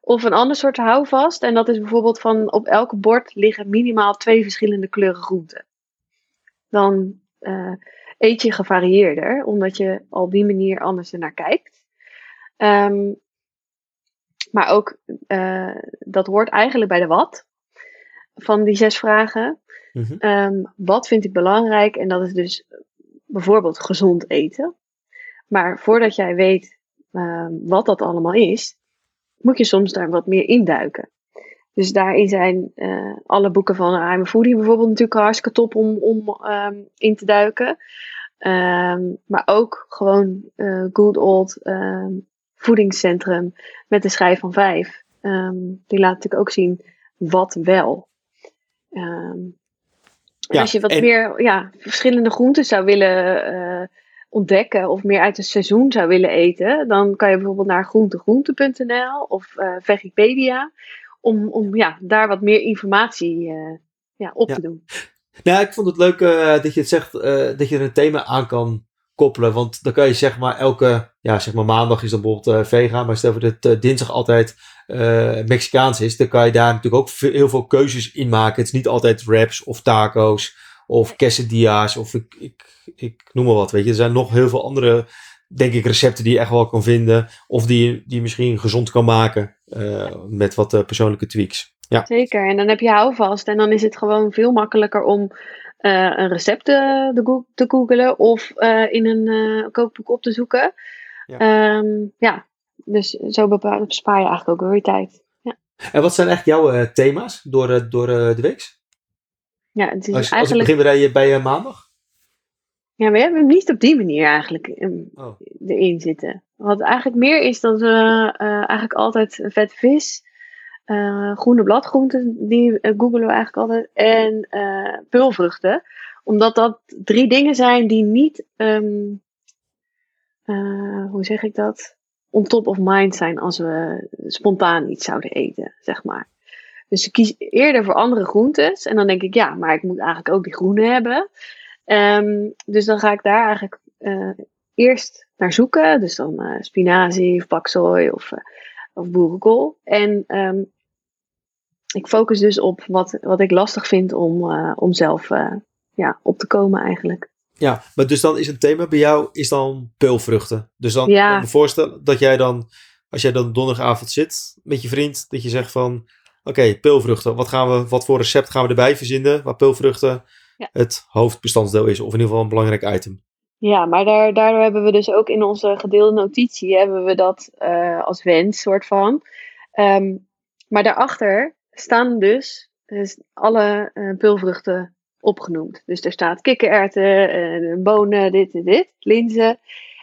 Of een ander soort houvast. En dat is bijvoorbeeld van op elke bord liggen minimaal twee verschillende kleuren groenten. Dan uh, eet je gevarieerder, omdat je op die manier anders ernaar kijkt. Um, maar ook, dat hoort eigenlijk bij de wat van die zes vragen. Mm -hmm. um, wat vind ik belangrijk? En dat is dus bijvoorbeeld gezond eten. Maar voordat jij weet uh, wat dat allemaal is, moet je soms daar wat meer induiken. Dus daarin zijn uh, alle boeken van I'm a Foodie bijvoorbeeld natuurlijk hartstikke top om, om um, in te duiken. Maar ook gewoon uh, good old um, voedingscentrum met de schijf van vijf. die laat natuurlijk ook zien wat wel. Ja, als je wat en... meer ja, verschillende groenten zou willen uh, ontdekken of meer uit het seizoen zou willen eten, dan kan je bijvoorbeeld naar groentegroente.nl of uh, Vegipedia om, om ja, daar wat meer informatie uh, ja, op ja. te doen. Nou, ik vond het leuk uh, dat je het zegt, dat je er een thema aan kan koppelen. Want dan kan je zeg maar elke, ja, zeg maar maandag is dan bijvoorbeeld vegan, maar stel voor dat dinsdag altijd Mexicaans is, dan kan je daar natuurlijk ook veel, heel veel keuzes in maken. Het is niet altijd wraps of taco's of quesadillas of ik, ik, ik noem maar wat, weet je. Er zijn nog heel veel andere, denk ik, recepten die je echt wel kan vinden. Of die, die je misschien gezond kan maken uh, met wat uh, persoonlijke tweaks. Ja. Zeker, en dan heb je houvast. En dan is het gewoon veel makkelijker om een recept te, te googlen of in een kookboek op te zoeken. Ja, um, ja. Dus zo bespaar je eigenlijk ook weer tijd. Ja. En wat zijn echt jouw thema's door, door de week? Ja, het is als, eigenlijk... als ik begin bij, bij maandag? Ja, we hebben hem niet op die manier eigenlijk oh. erin zitten. Wat eigenlijk meer is dat we uh, eigenlijk altijd vet vis, uh, groene bladgroenten, die uh, googelen we eigenlijk altijd, en pulvruchten. Omdat dat drie dingen zijn die niet, um, hoe zeg ik dat, on top of mind zijn als we spontaan iets zouden eten, zeg maar. Dus ik kies eerder voor andere groentes. En dan denk ik, ja, maar ik moet eigenlijk ook die groene hebben. Um, dus dan ga ik daar eigenlijk uh, eerst naar zoeken. Dus dan uh, spinazie of paksoi of, uh, of boerenkool. En um, ik focus dus op wat, wat ik lastig vind om, om zelf ja, op te komen eigenlijk. Ja, maar dus dan is een thema bij jou is dan peulvruchten. Dus dan ja. kan ik me voorstellen dat jij dan, als jij dan donderdagavond zit met je vriend, dat je zegt van, oké, okay, peulvruchten, wat, gaan we, wat voor recept gaan we erbij verzinnen waar peulvruchten ja. het hoofdbestanddeel is, of in ieder geval een belangrijk item. Ja, maar daar, daardoor hebben we dus ook in onze gedeelde notitie hebben we dat uh, als wens, soort van. Um, maar daarachter staan dus, dus alle uh, peulvruchten opgenoemd. Dus er staat kikkererwten, uh, bonen, dit en dit, linzen.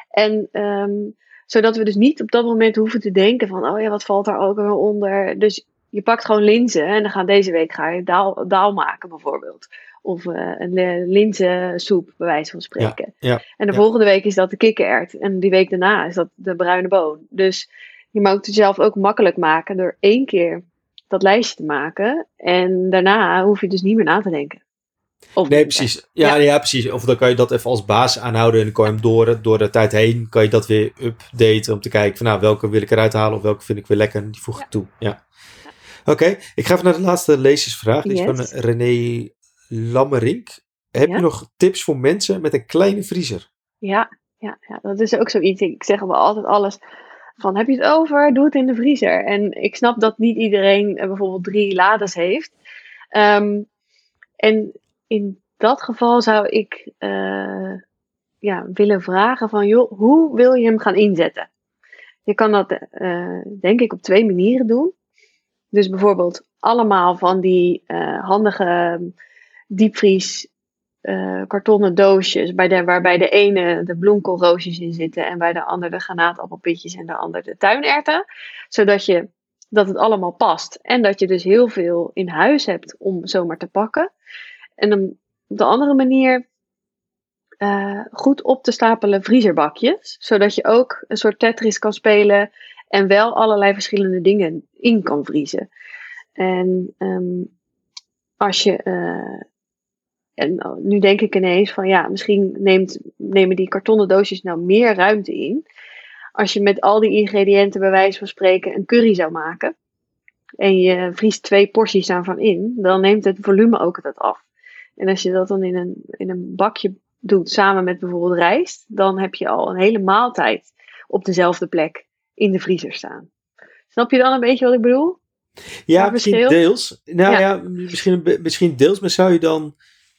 En um, zodat we dus niet op dat moment hoeven te denken van, oh ja, wat valt daar ook weer onder. Dus je pakt gewoon linzen en dan gaan deze week ga je daal, daal maken bijvoorbeeld. Of uh, een linzensoep, bij wijze van spreken. Ja, ja, en de ja. volgende week is dat de kikkerert. En die week daarna is dat de bruine boon. Dus je mag het jezelf ook makkelijk maken door één keer dat lijstje te maken. En daarna hoef je dus niet meer na te denken. Of nee, precies. Ja, ja. precies. Of dan kan je dat even als baas aanhouden. En dan kan je hem door, door de tijd heen, kan je dat weer updaten. Om te kijken van nou, welke wil ik eruit halen of welke vind ik weer lekker. En die voeg ik toe. Ja. Oké, okay, ik ga even naar de laatste lezersvraag. Die yes. is van René Lammerink. Heb je nog tips voor mensen met een kleine vriezer? Ja, ja, ja, dat is ook zoiets. Ik zeg wel altijd alles van heb je het over, doe het in de vriezer. En ik snap dat niet iedereen uh, bijvoorbeeld drie lades heeft. Um, en in dat geval zou ik uh, ja, willen vragen van joh, hoe wil je hem gaan inzetten? Je kan dat uh, denk ik op twee manieren doen. Dus bijvoorbeeld allemaal van die handige diepvries uh, kartonnen doosjes, bij de, waarbij de ene de bloemkoolroosjes in zitten en bij de andere de granaatappelpitjes en de andere de tuinerten. Zodat je, dat het allemaal past en dat je dus heel veel in huis hebt om zomaar te pakken. En dan de andere manier uh, goed op te stapelen vriezerbakjes, zodat je ook een soort Tetris kan spelen en wel allerlei verschillende dingen in kan vriezen. En um, als je uh, en oh, nu denk ik ineens van ja, misschien neemt, nemen die kartonnen doosjes nou meer ruimte in. Als je met al die ingrediënten bij wijze van spreken een curry zou maken. En je vriest twee porties daarvan in, dan neemt het volume ook het af. En als je dat dan in een, in een bakje doet samen met bijvoorbeeld rijst, dan heb je al een hele maaltijd op dezelfde plek in de vriezer staan. Snap je dan een beetje wat ik bedoel? Ja, misschien deels. Nou ja, misschien, misschien deels, maar zou je dan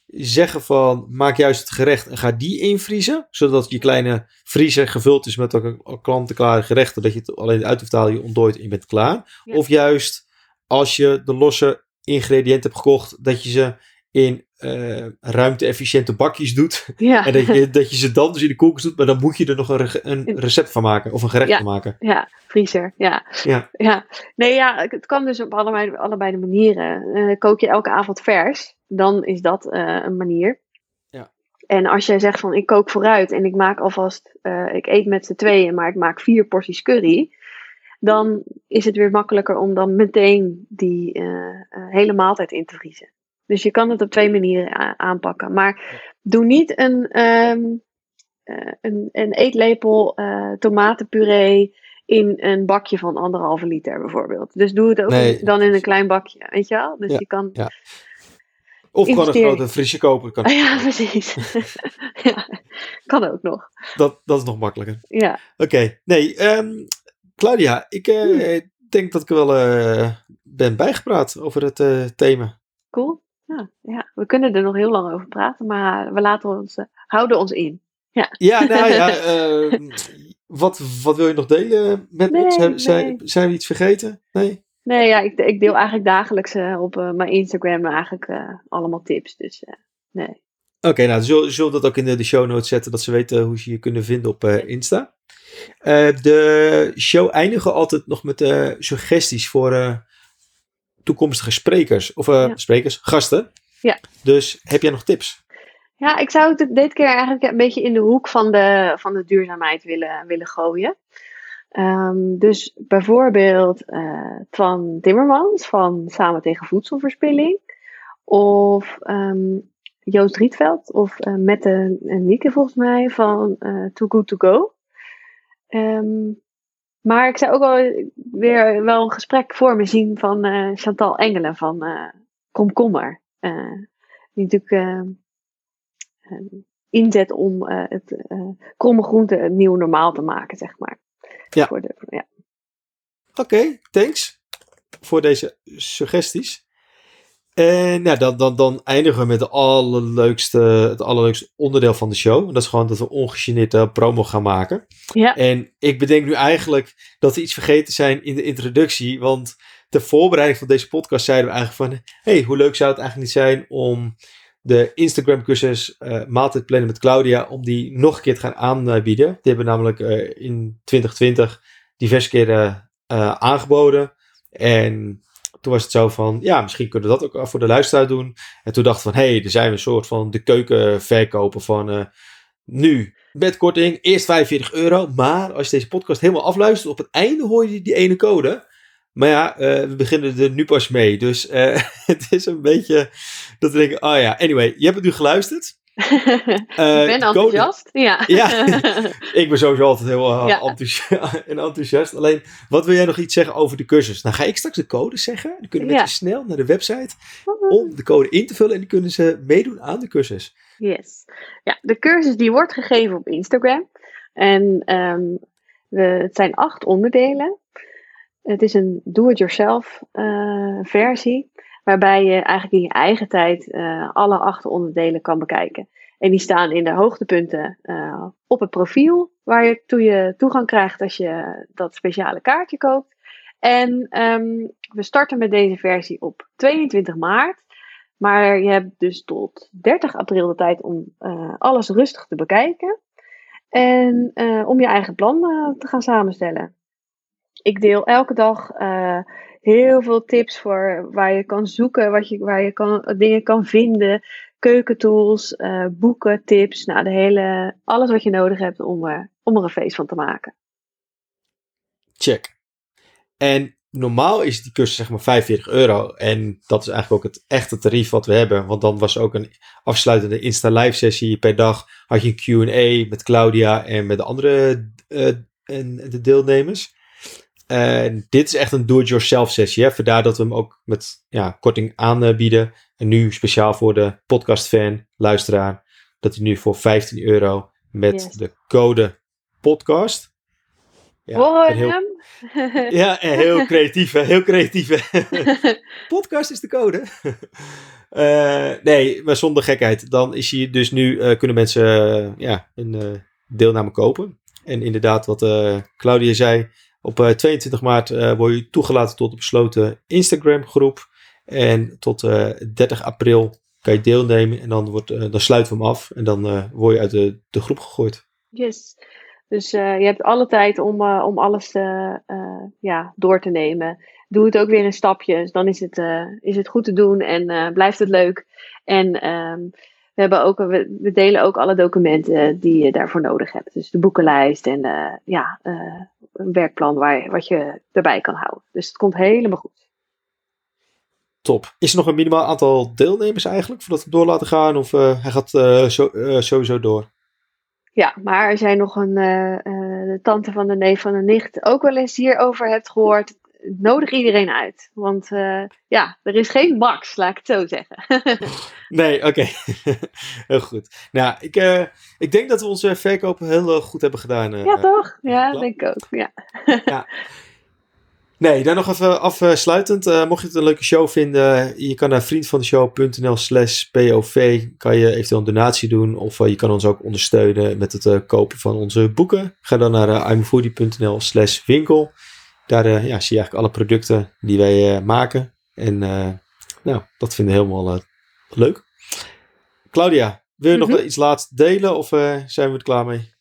zeggen van maak juist het gerecht en ga die invriezen, zodat je kleine vriezer gevuld is met ook klant-en-klare gerechten, dat je het alleen uit hoeft halen, je ontdooit en je bent klaar. Of juist als je de losse ingrediënten hebt gekocht, dat je ze in uh, ruimte-efficiënte bakjes doet. Ja. En dat je, dat je ze dan dus in de koelkast doet, maar dan moet je er nog een, een recept van maken of een gerecht van maken. Ja, vriezer. Ja. Ja. ja. Nee, ja, het kan dus op allebei, allebei de manieren. Uh, kook je elke avond vers, dan is dat uh, een manier. Ja. En als jij zegt van ik kook vooruit en ik maak alvast, ik eet met z'n tweeën, maar ik maak vier porties curry dan is het weer makkelijker om dan meteen die hele maaltijd in te vriezen. Dus je kan het op twee manieren aanpakken. Maar doe niet een, um, een, een, eetlepel uh, tomatenpuree in een bakje van anderhalve liter bijvoorbeeld. Dus doe het ook dan in een klein bakje, weet je wel? Dus je kan... Ja. Of gewoon een grote frisje kopen. Kan ja, precies. ja, kan ook nog. Dat, dat is nog makkelijker. Ja. Oké, nee. Um, Claudia, ik uh, denk dat ik wel ben bijgepraat over het thema. Cool. Ja, ja, we kunnen er nog heel lang over praten, maar we laten ons, uh, houden ons in. Ja, ja nou ja, uh, wat, wat wil je nog delen met nee, ons? Zijn, nee. zijn we iets vergeten? Nee? Nee, ja, ik, ik deel eigenlijk dagelijks uh, op mijn Instagram eigenlijk allemaal tips. Dus nee. Oké, okay, nou, zullen, zullen dat ook in de, de show notes zetten, dat ze weten hoe ze je kunnen vinden op Insta. de show eindigen altijd nog met suggesties voor toekomstige sprekers, of uh, sprekers, gasten. Ja. Dus heb jij nog tips? Ja, ik zou het dit keer eigenlijk een beetje in de hoek van de, van de duurzaamheid willen, willen gooien. Um, dus bijvoorbeeld uh, Twan Timmermans van Samen tegen Voedselverspilling. Of um, Joost Rietveld of uh, Mette en Nieke volgens mij van uh, Too Good To Go. Um, maar ik zou ook wel weer wel een gesprek voor me zien van uh, Chantal Engelen van uh, Komkommer. Uh, die natuurlijk inzet om het kromme groente een nieuw normaal te maken, zeg maar. Ja. ja. Oké, okay, thanks voor deze suggesties. En nou, dan, dan, dan eindigen we met de allerleukste, het allerleukste onderdeel van de show. En dat is gewoon dat we ongegeneerd promo gaan maken. Ja. En ik bedenk nu eigenlijk dat we iets vergeten zijn in de introductie. Want ter voorbereiding van deze podcast zeiden we eigenlijk van... hey, hoe leuk zou het eigenlijk niet zijn om de Instagram cursus uh, Maaltijd Plannen met Claudia... om die nog een keer te gaan aanbieden. Die hebben we namelijk uh, in 2020 diverse keren aangeboden. En toen was het zo van, ja, misschien kunnen we dat ook voor de luisteraar doen. En toen dachten we van, hé, hey, er zijn we een soort van de keukenverkoper van uh, nu met korting, eerst 45 euro. Maar als je deze podcast helemaal afluistert, op het einde hoor je die ene code. Maar ja, uh, we beginnen er nu pas mee. Dus uh, het is een beetje dat we denken, oh ja, anyway, je hebt het nu geluisterd. Uh, ik ben enthousiast. Ja. ja, ik ben sowieso altijd heel ja. enthousiast, enthousiast. Alleen, wat wil jij nog iets zeggen over de cursus? Nou, ga ik straks de code zeggen. Dan kunnen mensen snel naar de website om de code in te vullen. En dan kunnen ze meedoen aan de cursus. Yes. Ja, de cursus die wordt gegeven op Instagram. En um, we, het zijn acht onderdelen. Het is een do-it-yourself uh, versie waarbij je eigenlijk in je eigen tijd uh, alle acht onderdelen kan bekijken. En die staan in de hoogtepunten uh, op het profiel, waar je toe je toegang krijgt als je dat speciale kaartje koopt. En um, we starten met deze versie op 22 maart. Maar je hebt dus tot 30 april de tijd om uh, alles rustig te bekijken. En om je eigen plan te gaan samenstellen. Ik deel elke dag heel veel tips voor waar je kan zoeken, wat je, waar je kan, dingen kan vinden. Keukentools, uh, boeken, tips. Nou, de hele, alles wat je nodig hebt om, uh, om er een feest van te maken. Check. En normaal is die cursus zeg maar 45 euro. En dat is eigenlijk ook het echte tarief wat we hebben. Want dan was ook een afsluitende Insta live sessie per dag. Had je een Q&A met Claudia en met de andere uh, en de deelnemers. En dit is echt een do-it-yourself sessie. Hè? Vandaar dat we hem ook met ja, korting aanbieden. En nu speciaal voor de podcast fan, luisteraar. Dat hij nu voor 15 euro met de code podcast. Ja, Hoor heel, hem? ja, en heel creatief. Heel creatief. podcast is de code. Uh, nee, maar zonder gekheid. Dan is hij dus nu, uh, kunnen mensen uh, ja, een deelname kopen. En inderdaad, wat Claudia zei, op 22 maart word je toegelaten tot de besloten Instagram groep. En tot 30 april kan je deelnemen en dan, wordt, dan sluiten we hem af. En dan word je uit de, de groep gegooid. Yes. Dus je hebt alle tijd om, om alles ja, door te nemen. Doe het ook weer in stapjes. Dan is het, is het goed te doen en blijft het leuk. En um, we, hebben ook, we, we, delen ook alle documenten die je daarvoor nodig hebt. Dus de boekenlijst en ja, een werkplan waar, wat je erbij kan houden. Dus het komt helemaal goed. Top. Is er nog een minimaal aantal deelnemers eigenlijk voordat we door laten gaan? Of hij gaat zo, sowieso door? Ja, maar er zijn nog een de tante van de neef van de nicht ook wel eens hierover hebt gehoord. Nodig iedereen uit. Want uh, ja, er is geen max, laat ik het zo zeggen. nee, oké. heel goed. Nou, ik, uh, ik denk dat we onze verkopen heel goed hebben gedaan. ja, toch? Ja, denk ik ook. Ja. ja. Nee, dan nog even afsluitend. Mocht je het een leuke show vinden, je kan naar vriendvandeshow.nl slash POV. Kan je eventueel een donatie doen. Of je kan ons ook ondersteunen met het kopen van onze boeken. Ga dan naar uh, slash winkel. Daar ja, zie je eigenlijk alle producten die wij maken. En nou, dat vinden we helemaal leuk. Claudia, wil je nog mhm. iets laatst delen of zijn we er klaar mee?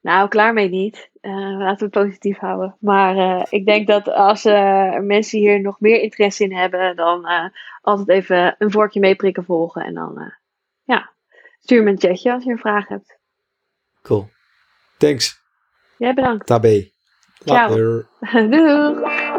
Nou, klaar mee niet. Uh, laten we het positief houden. Maar uh, ik denk dat als uh, mensen hier nog meer interesse in hebben, dan altijd even een vorkje meeprikken volgen. En dan, ja, stuur me een chatje als je een vraag hebt. Cool. Thanks. Jij bedankt. Tabé. yellow halo